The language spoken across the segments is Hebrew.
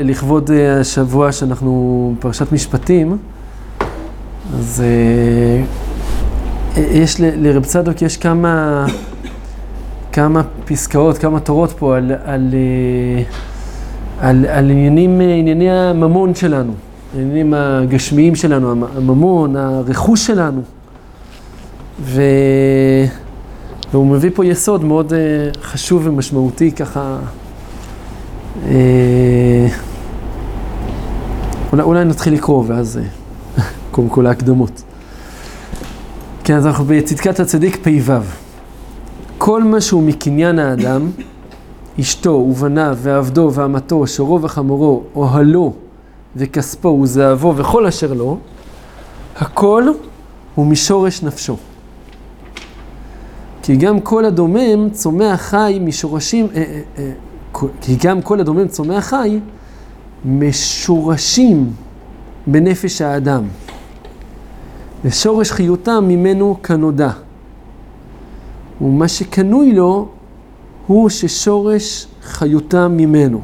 לכבוד אה, השבוע שאנחנו פרשת משפטים, אז אה, יש לרב צדוק יש כמה, כמה פסקאות, כמה תורות פה על, על, אה, על, על עניינים, ענייני הממון שלנו, העניינים הגשמיים שלנו, הממון, הרכוש שלנו. ו... והוא מביא פה יסוד מאוד חשוב ומשמעותי ככה. אולי, אולי נתחיל לקרוא ואז קודם כל ההקדמות. כן, אז אנחנו בצדקת הצדיק פ"ו. כל מה שהוא מקניין האדם, אשתו ובניו ועבדו ואמתו, שורו וחמורו, אוהלו וכספו וזהבו וכל אשר לו, הכל הוא משורש נפשו. כי גם כל הדומם צומח חי משורשים, אה, אה, אה, כי גם כל הדומם צומח חי משורשים בנפש האדם, ושורש חיותם ממנו כנודע. ומה שקנוי לו הוא ששורש חיותם ממנו.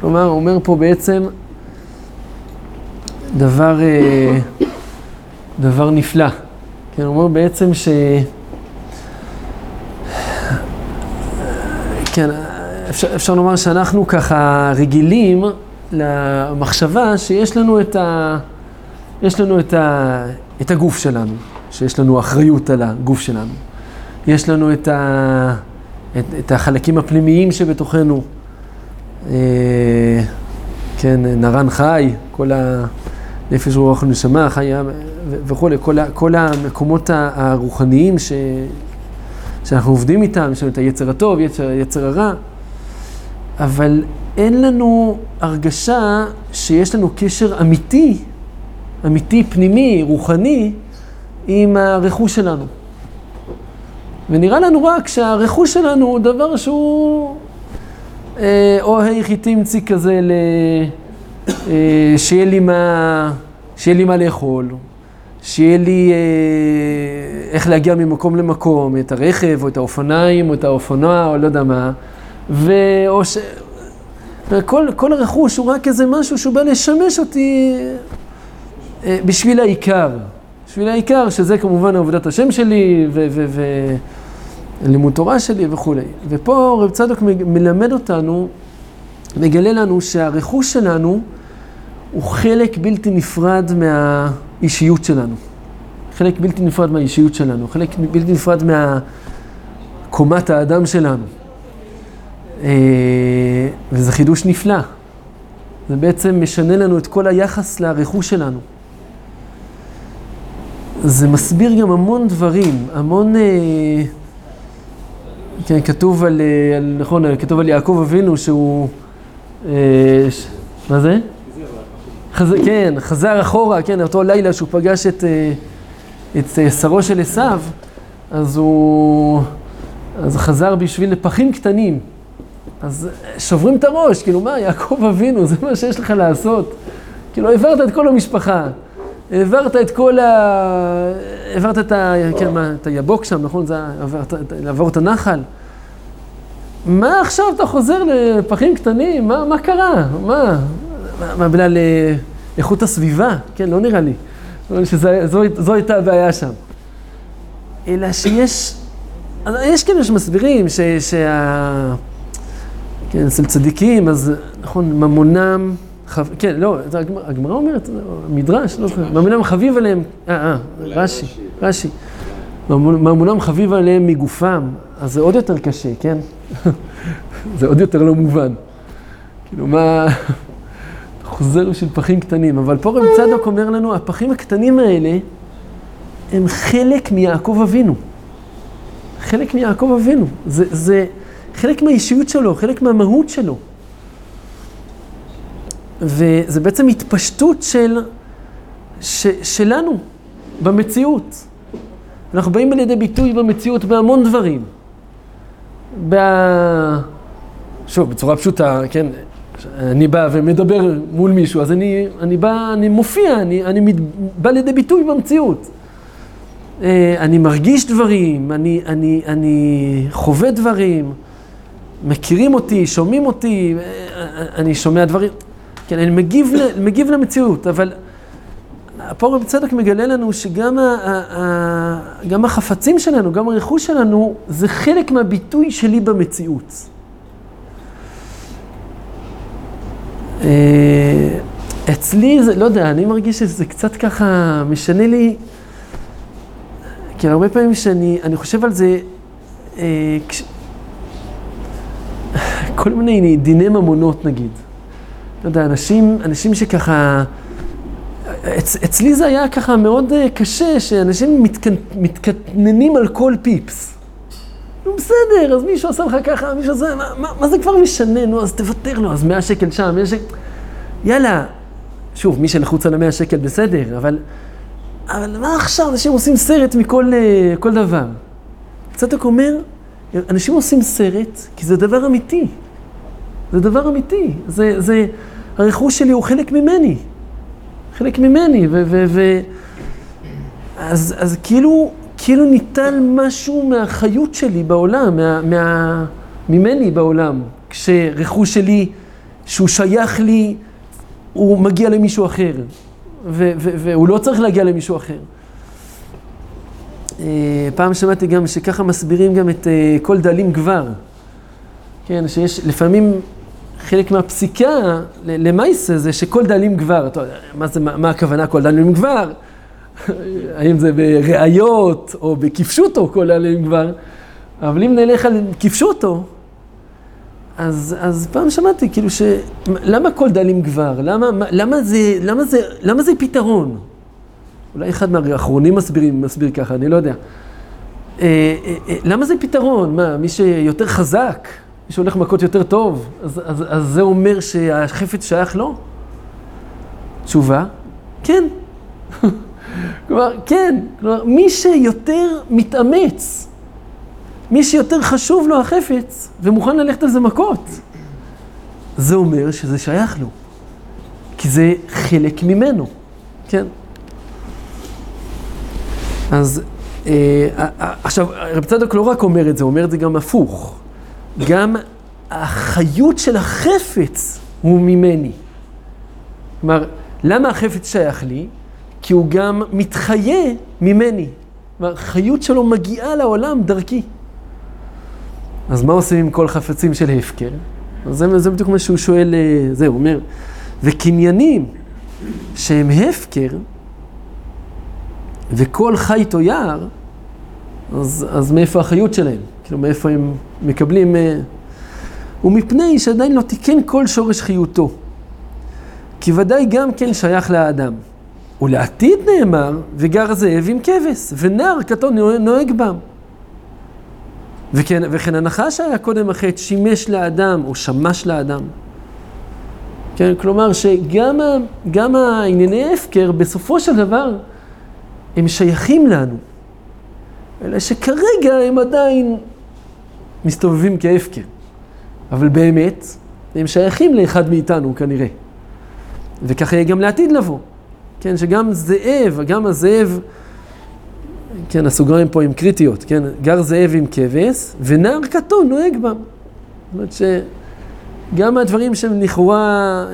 כלומר, אומר פה בעצם דבר, אה, דבר נפלא. כן, אומר בעצם ש... כן, אפשר, אפשר לומר שאנחנו ככה רגילים למחשבה שיש לנו את, ה, יש לנו את, ה, את הגוף שלנו, שיש לנו אחריות על הגוף שלנו. יש לנו את, ה, את, את החלקים הפנימיים שבתוכנו. אה, כן, נרן חי, כל הנפש רוח ונשמה, חיה וכולי, כל, כל המקומות הרוחניים ש, שאנחנו עובדים איתם, יש לנו את היצר הטוב, יצר, יצר הרע. אבל אין לנו הרגשה שיש לנו קשר אמיתי, אמיתי פנימי, רוחני, עם הרכוש שלנו. ונראה לנו רק שהרכוש שלנו הוא דבר שהוא אה, או היכי תמצי כזה, ל, אה, שיהיה, לי מה, שיהיה לי מה לאכול, שיהיה לי אה, איך להגיע ממקום למקום, את הרכב או את האופניים או את האופנוע או לא יודע מה. ואו ש... כל, כל הרכוש הוא רק איזה משהו שהוא בא לשמש אותי אה, בשביל העיקר. בשביל העיקר, שזה כמובן עבודת השם שלי ולימוד תורה שלי וכולי. ופה רב צדוק מלמד אותנו, מגלה לנו שהרכוש שלנו הוא חלק בלתי נפרד מהאישיות שלנו. חלק בלתי נפרד מהאישיות שלנו, חלק בלתי נפרד מהקומת האדם שלנו. אה, וזה חידוש נפלא. זה בעצם משנה לנו את כל היחס לרכוש שלנו. זה מסביר גם המון דברים, המון... אה, כן, כתוב על, אה, על, נכון, כתוב על יעקב אבינו שהוא... ש, מה זה? חז, כן, חזר אחורה, כן, אותו לילה שהוא פגש את, את שרו של עשיו, אז הוא... אז חזר בשביל פחים קטנים. אז שוברים את הראש, כאילו מה, יעקב אבינו, זה מה שיש לך לעשות. כאילו, העברת את כל המשפחה, העברת את כל ה... העברת את ה... כן, מה, את היבוק שם, נכון? זה עברת, לעבור את הנחל. מה עכשיו אתה חוזר לפחים קטנים? מה, מה קרה? מה? מה, בגלל אה, איכות הסביבה? כן, לא נראה לי. שזו הייתה הבעיה שם. אלא שיש... יש כאלה שמסבירים שה... כן, אצל צדיקים, אז נכון, ממונם, חב... כן, לא, הגמרא אומרת, מדרש, לא זוכר, ממונם חביב עליהם, אה, אה, רש"י, רש"י. ממונם חביב עליהם מגופם, אז זה עוד יותר קשה, כן? זה עוד יותר לא מובן. כאילו, מה... חוזר של פחים קטנים, אבל פה רב צדוק אומר לנו, הפחים הקטנים האלה הם חלק מיעקב אבינו. חלק מיעקב אבינו. זה, זה, חלק מהאישיות שלו, חלק מהמהות שלו. וזה בעצם התפשטות של, ש, שלנו במציאות. אנחנו באים לידי ביטוי במציאות בהמון דברים. ב... שוב, בצורה פשוטה, כן, אני בא ומדבר מול מישהו, אז אני, אני בא, אני מופיע, אני, אני מת, בא לידי ביטוי במציאות. אה, אני מרגיש דברים, אני, אני, אני חווה דברים. מכירים אותי, שומעים אותי, אני שומע דברים, כן, אני מגיב, מגיב למציאות, אבל רב צדק מגלה לנו שגם ה, ה, ה, גם החפצים שלנו, גם הרכוש שלנו, זה חלק מהביטוי שלי במציאות. אה, אצלי זה, לא יודע, אני מרגיש שזה קצת ככה משנה לי, כי הרבה פעמים שאני אני חושב על זה, אה, כש... כל מיני דיני ממונות נגיד. לא יודע, אנשים, אנשים שככה... אצ, אצלי זה היה ככה מאוד uh, קשה, שאנשים מתק, מתקטננים על כל פיפס. נו בסדר, אז מישהו עשה לך ככה, מישהו עשה, מה, מה, מה זה כבר משנה? נו, אז תוותר לו, אז 100 שקל שם, 100 שקל... יאללה. שוב, מי שלחוץ על ה-100 שקל בסדר, אבל... אבל מה עכשיו? אנשים עושים סרט מכל uh, כל דבר. צדק אומר, אנשים עושים סרט כי זה דבר אמיתי. זה דבר אמיתי. זה, זה, הרכוש שלי הוא חלק ממני. חלק ממני, ו... ו, ו אז, אז כאילו, כאילו ניטל משהו מהחיות שלי בעולם, מה, מה, ממני בעולם, כשרכוש שלי, שהוא שייך לי, הוא מגיע למישהו אחר, ו, ו, והוא לא צריך להגיע למישהו אחר. אה, פעם שמעתי גם שככה מסבירים גם את אה, כל דלים גבר. כן, שיש לפעמים חלק מהפסיקה למעשה זה שכל דלים גבר, מה, זה, מה, מה הכוונה כל דלים גבר? האם זה בראיות או בכפשוטו כל דלים גבר? אבל אם נלך על כפשוטו, אז, אז פעם שמעתי כאילו ש... למה כל דלים גבר? למה, למה, זה, למה, זה, למה זה פתרון? אולי אחד מהאחרונים מסבירים, מסביר ככה, אני לא יודע. אה, אה, אה, למה זה פתרון? מה, מי שיותר חזק? מי שהולך מכות יותר טוב, אז, אז, אז זה אומר שהחפץ שייך לו? תשובה, כן. כלומר, כן. כלומר, מי שיותר מתאמץ, מי שיותר חשוב לו החפץ ומוכן ללכת על זה מכות, זה אומר שזה שייך לו. כי זה חלק ממנו, כן? אז אה, אה, עכשיו, רב צדוק לא רק אומר את זה, הוא אומר את זה גם הפוך. גם החיות של החפץ הוא ממני. כלומר, למה החפץ שייך לי? כי הוא גם מתחיה ממני. כלומר, החיות שלו מגיעה לעולם דרכי. אז מה עושים עם כל חפצים של הפקר? זה, זה בדיוק מה שהוא שואל, אה, זה, הוא אומר, וקניינים שהם הפקר, וכל חי או יער, אז, אז מאיפה החיות שלהם? כאילו, מאיפה הם מקבלים... אה, ומפני שעדיין לא תיקן כל שורש חיותו. כי ודאי גם כן שייך לאדם. ולעתיד נאמר, וגר זאב עם כבש, ונער קטון נוהג בם. וכן, וכן הנחש היה קודם החטא שימש לאדם, או שמש לאדם. כן, כלומר שגם הענייני ההפקר, בסופו של דבר, הם שייכים לנו. אלא שכרגע הם עדיין מסתובבים כהפקר. אבל באמת, הם שייכים לאחד מאיתנו כנראה. וככה יהיה גם לעתיד לבוא. כן, שגם זאב, גם הזאב, כן, הסוגריים פה הם קריטיות, כן, גר זאב עם כבש, ונער קטון נוהג בם. זאת אומרת שגם הדברים שהם לכאורה,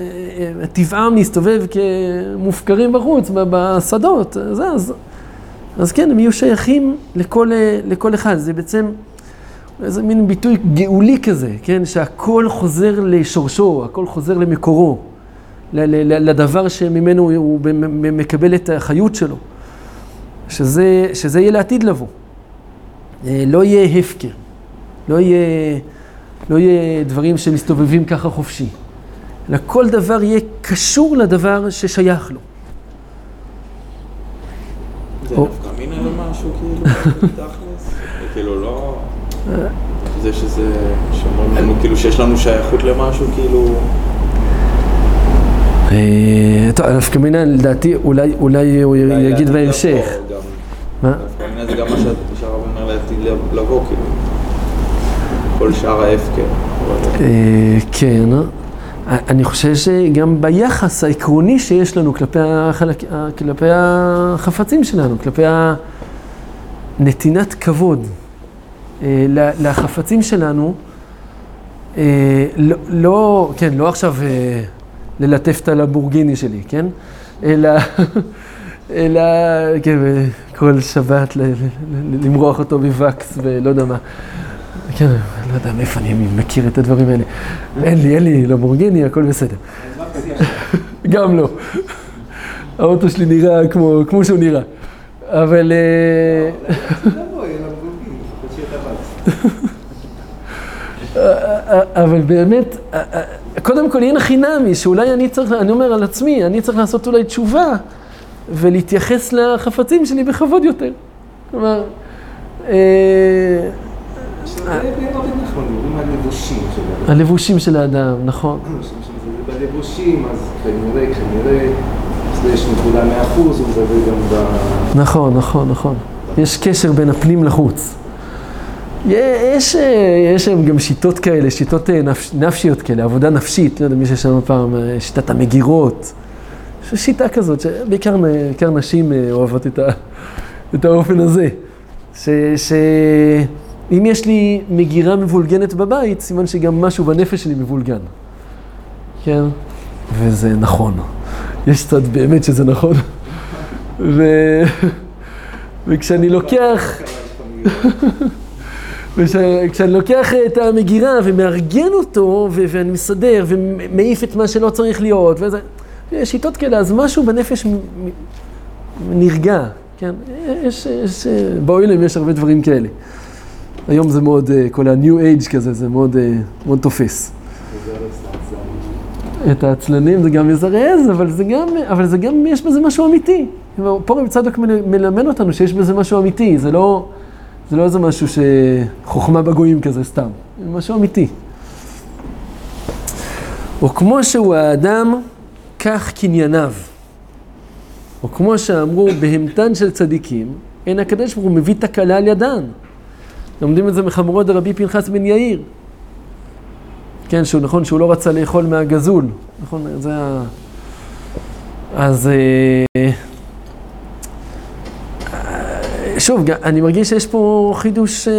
אה, טבעם להסתובב כמופקרים בחוץ, בשדות, אז, אז, אז כן, הם יהיו שייכים לכל, אה, לכל אחד. זה בעצם... איזה מין ביטוי גאולי כזה, כן? שהכל חוזר לשורשו, הכל חוזר למקורו, לדבר שממנו הוא מקבל את החיות שלו. שזה, שזה יהיה לעתיד לבוא. אה, לא יהיה הפקר, לא יהיה, לא יהיה דברים שמסתובבים ככה חופשי, אלא כל דבר יהיה קשור לדבר ששייך לו. זה נפקא מינה למשהו כאילו, תכלס? כאילו לא... זה שזה, שאומרים לנו כאילו שיש לנו שייכות למשהו, כאילו... אה, טוב, נפקא מינה לדעתי אולי הוא יגיד בהמשך. מה? נפקא מינה זה גם מה שהרב אומר לעתיד לבוא, כאילו. כל שאר ההפקר. אה, כן. אני חושב שגם ביחס העקרוני שיש לנו כלפי, החלק, כלפי החפצים שלנו, כלפי נתינת כבוד. אה, לחפצים שלנו, אה, לא, לא, כן, לא עכשיו אה, ללטף את הלבורגיני שלי, כן? אלא, אלא, כן, כל שבת למרוח אותו בווקס ולא יודע מה. כן, לא יודע מאיפה אני מכיר את הדברים האלה. אין לי, אין לי לבורגיני, הכל בסדר. גם לא. האוטו שלי נראה כמו, כמו שהוא נראה. אבל... אבל באמת, קודם כל אין חינמי, שאולי אני צריך, אני אומר על עצמי, אני צריך לעשות אולי תשובה ולהתייחס לחפצים שלי בכבוד יותר. כלומר, אה, הלבושים של האדם, נכון. בלבושים, אז כנראה, כנראה, יש נקודה מאה אחוז, הוא מדבר גם ב... נכון, נכון, נכון. יש קשר בין הפנים לחוץ. יש, יש גם שיטות כאלה, שיטות נפש, נפשיות כאלה, עבודה נפשית, לא יודע מי ששם פעם, שיטת המגירות. יש שיטה כזאת, שבעיקר נשים אוהבות את, ה, את האופן הזה. שאם יש לי מגירה מבולגנת בבית, סימן שגם משהו בנפש שלי מבולגן. כן? וזה נכון. יש צד באמת שזה נכון. ו... וכשאני לוקח... וכשאני לוקח את המגירה ומארגן אותו, ו- ואני מסדר ומעיף את מה שלא צריך להיות, וזה, יש שיטות כאלה, אז משהו בנפש נרגע, כן? יש, יש, באוילם יש הרבה דברים כאלה. היום זה מאוד, כל ה-new age כזה, זה מאוד, מאוד תופס. את העצלנים זה גם מזרז, אבל זה גם, אבל זה גם, יש בזה משהו אמיתי. פה רב צדוק מלמד אותנו שיש בזה משהו אמיתי, זה לא, זה לא איזה משהו שחוכמה בגויים כזה סתם, זה משהו אמיתי. או כמו שהוא האדם, כך קנייניו. או כמו שאמרו, בהמתן של צדיקים, אין הקדוש ברוך הוא מביא תקלה על ידן. לומדים את זה מחמורות דרבי פנחס בן יאיר. כן, שהוא נכון שהוא לא רצה לאכול מהגזול, נכון? זה ה... אז אה, שוב, אני מרגיש שיש פה חידוש אה,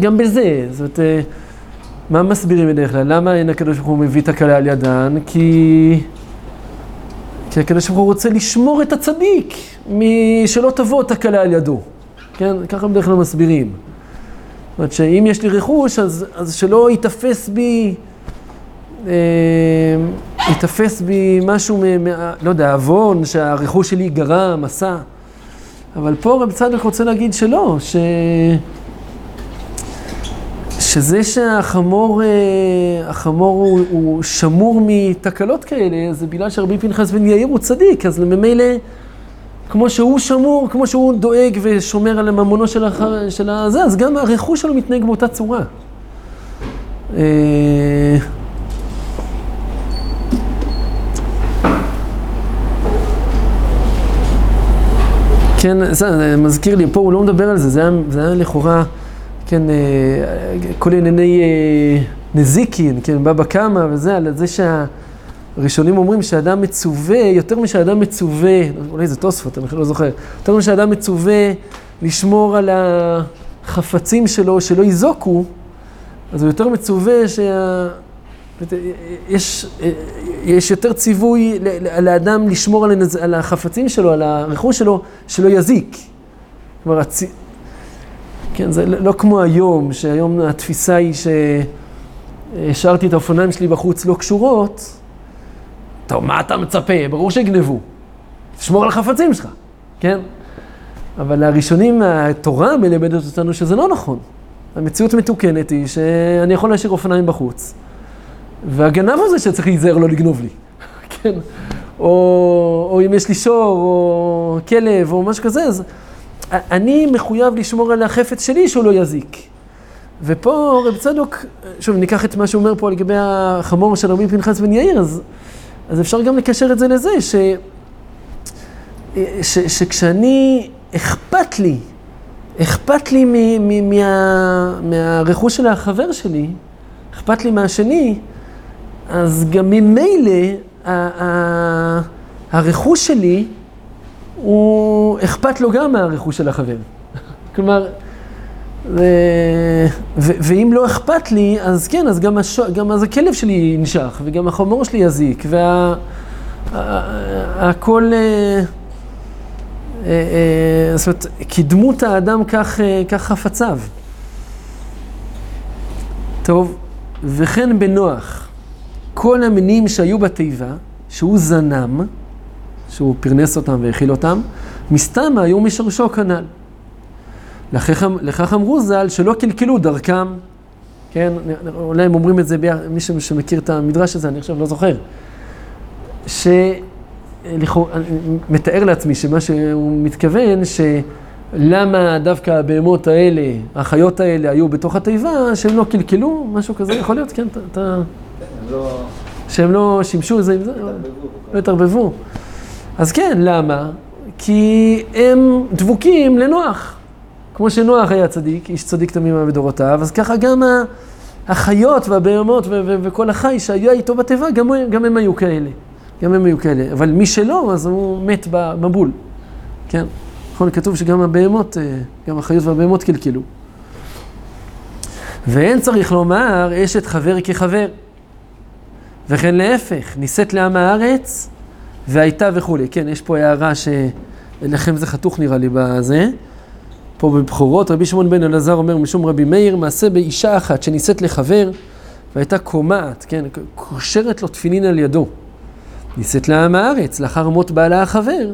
גם בזה. זאת אומרת, אה, מה מסבירים בדרך כלל? למה אין הקדוש ברוך הוא מביא תקלה על ידן? כי... כי הקדוש ברוך הוא רוצה לשמור את הצדיק משלא תבוא תקלה על ידו. כן? ככה בדרך כלל מסבירים. זאת אומרת שאם יש לי רכוש, אז, אז שלא ייתפס בי... ייתפס בי משהו, מ, לא יודע, עוון שהרכוש שלי גרם, עשה. אבל פה רב צדוק רוצה להגיד שלא, ש... שזה שהחמור החמור הוא, הוא שמור מתקלות כאלה, זה בגלל שרבי פנחס בן יאיר הוא צדיק, אז ממילא, כמו שהוא שמור, כמו שהוא דואג ושומר על הממונו של, הח... של הזה, אז גם הרכוש שלו מתנהג באותה צורה. כן, זה מזכיר לי, פה הוא לא מדבר על זה, זה היה, זה היה לכאורה, כן, כל ענייני נזיקין, כן, בבא קמא וזה, על זה שהראשונים אומרים שאדם מצווה, יותר משאדם מצווה, אולי זה תוספות, אני לא זוכר, יותר משאדם מצווה לשמור על החפצים שלו, שלא יזוקו, אז הוא יותר מצווה שה... יש, יש יותר ציווי לאדם לשמור על, הנז... על החפצים שלו, על הרכוש שלו, שלא יזיק. כלומר, הצ... כן, זה לא כמו היום, שהיום התפיסה היא שהשארתי את האופניים שלי בחוץ לא קשורות. טוב, מה אתה מצפה? ברור שיגנבו. תשמור על החפצים שלך, כן? אבל הראשונים, התורה מלמדת אותנו שזה לא נכון. המציאות מתוקנת היא שאני יכול להשאיר אופניים בחוץ. והגנב הוא זה שצריך להיזהר לא לגנוב לי, כן? או, או אם יש לי שור, או כלב, או משהו כזה, אז אני מחויב לשמור על החפץ שלי שהוא לא יזיק. ופה רב צדוק, שוב, ניקח את מה שהוא אומר פה לגבי החמור של רבי פנחס בן יאיר, אז, אז אפשר גם לקשר את זה לזה, ש, ש, שכשאני, אכפת לי, אכפת לי מ, מ, מה, מהרכוש של החבר שלי, אכפת לי מהשני, אז גם ממילא הרכוש שלי, הוא אכפת לו גם מהרכוש של החבר. כלומר, ו... ו... ואם לא אכפת לי, אז כן, אז גם, הש... גם אז הכלב שלי ינשך, וגם החמור שלי יזיק, וה... הכל... אה, אה, זאת אומרת, קדמות האדם כך, אה, כך חפציו. טוב, וכן בנוח, כל המינים שהיו בתיבה, שהוא זנם, שהוא פרנס אותם והאכיל אותם, מסתם היו משרשו כנ"ל. לכך, לכך אמרו ז"ל שלא קלקלו דרכם, כן, אולי הם אומרים את זה, ביח... מי שמכיר את המדרש הזה, אני עכשיו לא זוכר, שמתאר לעצמי שמה שהוא מתכוון, שלמה דווקא הבהמות האלה, החיות האלה, היו בתוך התיבה, שהם לא קלקלו, משהו כזה, יכול להיות, כן, אתה... לא... שהם לא שימשו זה עם זה, לא התערבבו. אז כן, למה? כי הם דבוקים לנוח. כמו שנוח היה צדיק, איש צדיק תמים בדורותיו, אז ככה גם החיות והבהמות וכל החי שהיה איתו בתיבה, גם, גם הם היו כאלה. גם הם היו כאלה. אבל מי שלא, אז הוא מת במבול. כן? נכון, כתוב שגם הבהמות, אה, גם החיות והבהמות קלקלו. ואין צריך לומר אשת חבר כחבר. וכן להפך, נישאת לעם הארץ והייתה וכולי. כן, יש פה הערה שלכם זה חתוך נראה לי בזה. פה בבכורות, רבי שמעון בן אלעזר אומר משום רבי מאיר, מעשה באישה אחת שנישאת לחבר והייתה קומעת, כן, קושרת לו תפילין על ידו. נישאת לעם הארץ, לאחר מות בעלה החבר,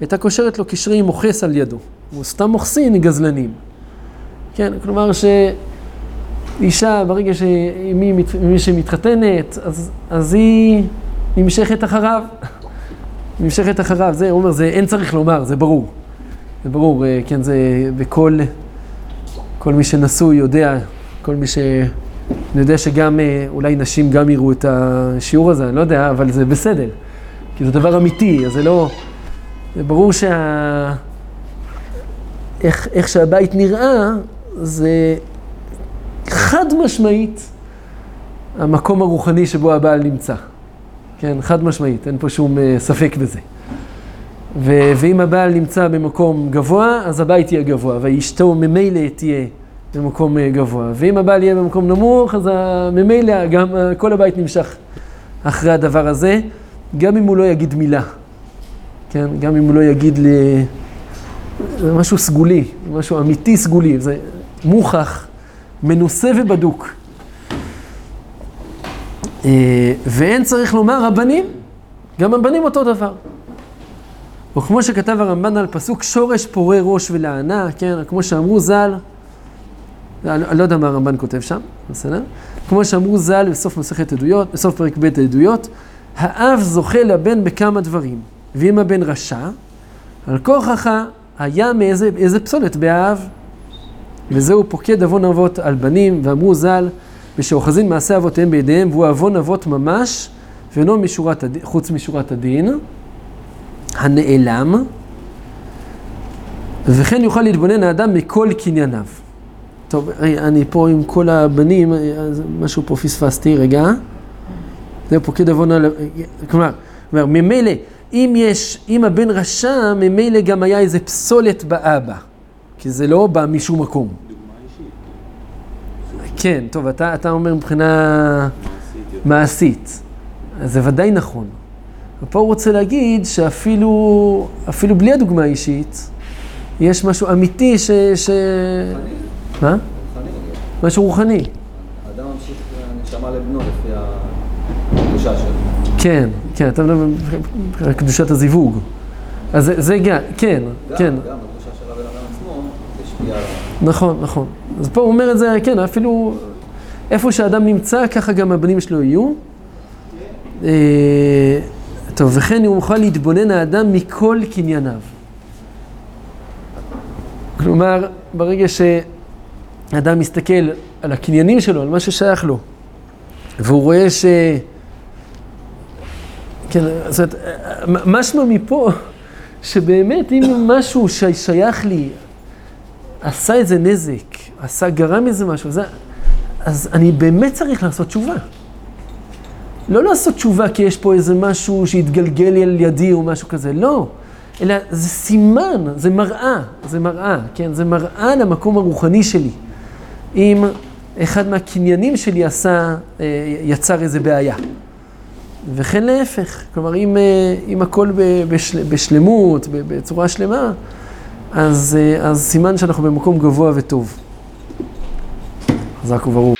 הייתה קושרת לו קשרי מוכס על ידו. הוא סתם מוכסין גזלנים. כן, כלומר שאישה, ברגע שמי שמתחתנת, אז, אז היא נמשכת אחריו. נמשכת אחריו, זה, הוא אומר, זה אין צריך לומר, זה ברור. זה ברור, אה, כן, זה בכל, כל מי שנשוי יודע, כל מי ש... אני יודע שגם, אה, אולי נשים גם יראו את השיעור הזה, אני לא יודע, אבל זה בסדר. כי זה דבר אמיתי, אז זה לא... זה ברור שה... איך, איך שהבית נראה, זה חד משמעית המקום הרוחני שבו הבעל נמצא. כן, חד משמעית, אין פה שום אה, ספק בזה. ו- ואם הבעל נמצא במקום גבוה, אז הבית יהיה גבוה, ואשתו ממילא תהיה במקום אה, גבוה. ואם הבעל יהיה במקום נמוך, אז ממילא גם אה, כל הבית נמשך אחרי הדבר הזה, גם אם הוא לא יגיד מילה. כן, גם אם הוא לא יגיד לי... זה משהו סגולי, משהו אמיתי סגולי, זה מוכח, מנוסה ובדוק. אה, ואין צריך לומר הבנים, גם הבנים אותו דבר. או כמו שכתב הרמב"ן על פסוק שורש פורה ראש ולענה, כן, כמו שאמרו ז"ל, אני לא יודע מה הרמב"ן כותב שם, בסדר? כמו שאמרו ז"ל בסוף מסכת עדויות, בסוף פרק ב' העדויות, האב זוכה לבן בכמה דברים, ואם הבן רשע, על כורחך היה מאיזה פסולת באב, וזהו פוקד עוון אבות על בנים, ואמרו ז"ל, ושאוחזין מעשה אבותיהם בידיהם, והוא עוון אבות ממש, ואינו משורת הדין, חוץ משורת הדין. הנעלם, וכן יוכל להתבונן האדם מכל קנייניו. טוב, אני פה עם כל הבנים, משהו פה פספסתי, רגע. זה פוקד עוון על... כלומר, ממילא, אם יש, אם הבן רשע, ממילא גם היה איזה פסולת באבא. כי זה לא בא משום מקום. כן, טוב, אתה, אתה אומר מבחינה מעשית. אז זה ודאי נכון. ופה הוא רוצה להגיד שאפילו אפילו בלי הדוגמה האישית, יש משהו אמיתי ש... ש... מה? משהו רוחני. האדם ממשיך נשמה לבנו לפי הקדושה שלו. כן, כן, אתה מדבר על קדושת הזיווג. אז זה, זה גם, כן, גם, כן. גם הקדושה של הבן אדם עצמו, זה השפיע עליו. נכון, נכון. אז פה הוא אומר את זה, כן, אפילו איפה שהאדם נמצא, ככה גם הבנים שלו יהיו. אה, טוב, וכן הוא מוכן להתבונן האדם מכל קנייניו. כלומר, ברגע שאדם מסתכל על הקניינים שלו, על מה ששייך לו, והוא רואה ש... כן, זאת אומרת, משמע מפה שבאמת אם משהו ששייך לי עשה איזה נזק, עשה, גרם איזה משהו, זה, אז אני באמת צריך לעשות תשובה. לא לעשות תשובה כי יש פה איזה משהו שהתגלגל על ידי או משהו כזה, לא. אלא זה סימן, זה מראה, זה מראה, כן? זה מראה למקום הרוחני שלי. אם אחד מהקניינים שלי עשה, אה, יצר איזה בעיה. וכן להפך, כלומר אם, אה, אם הכל בשל, בשלמות, בצורה שלמה, אז, אה, אז סימן שאנחנו במקום גבוה וטוב. חזק וברוך.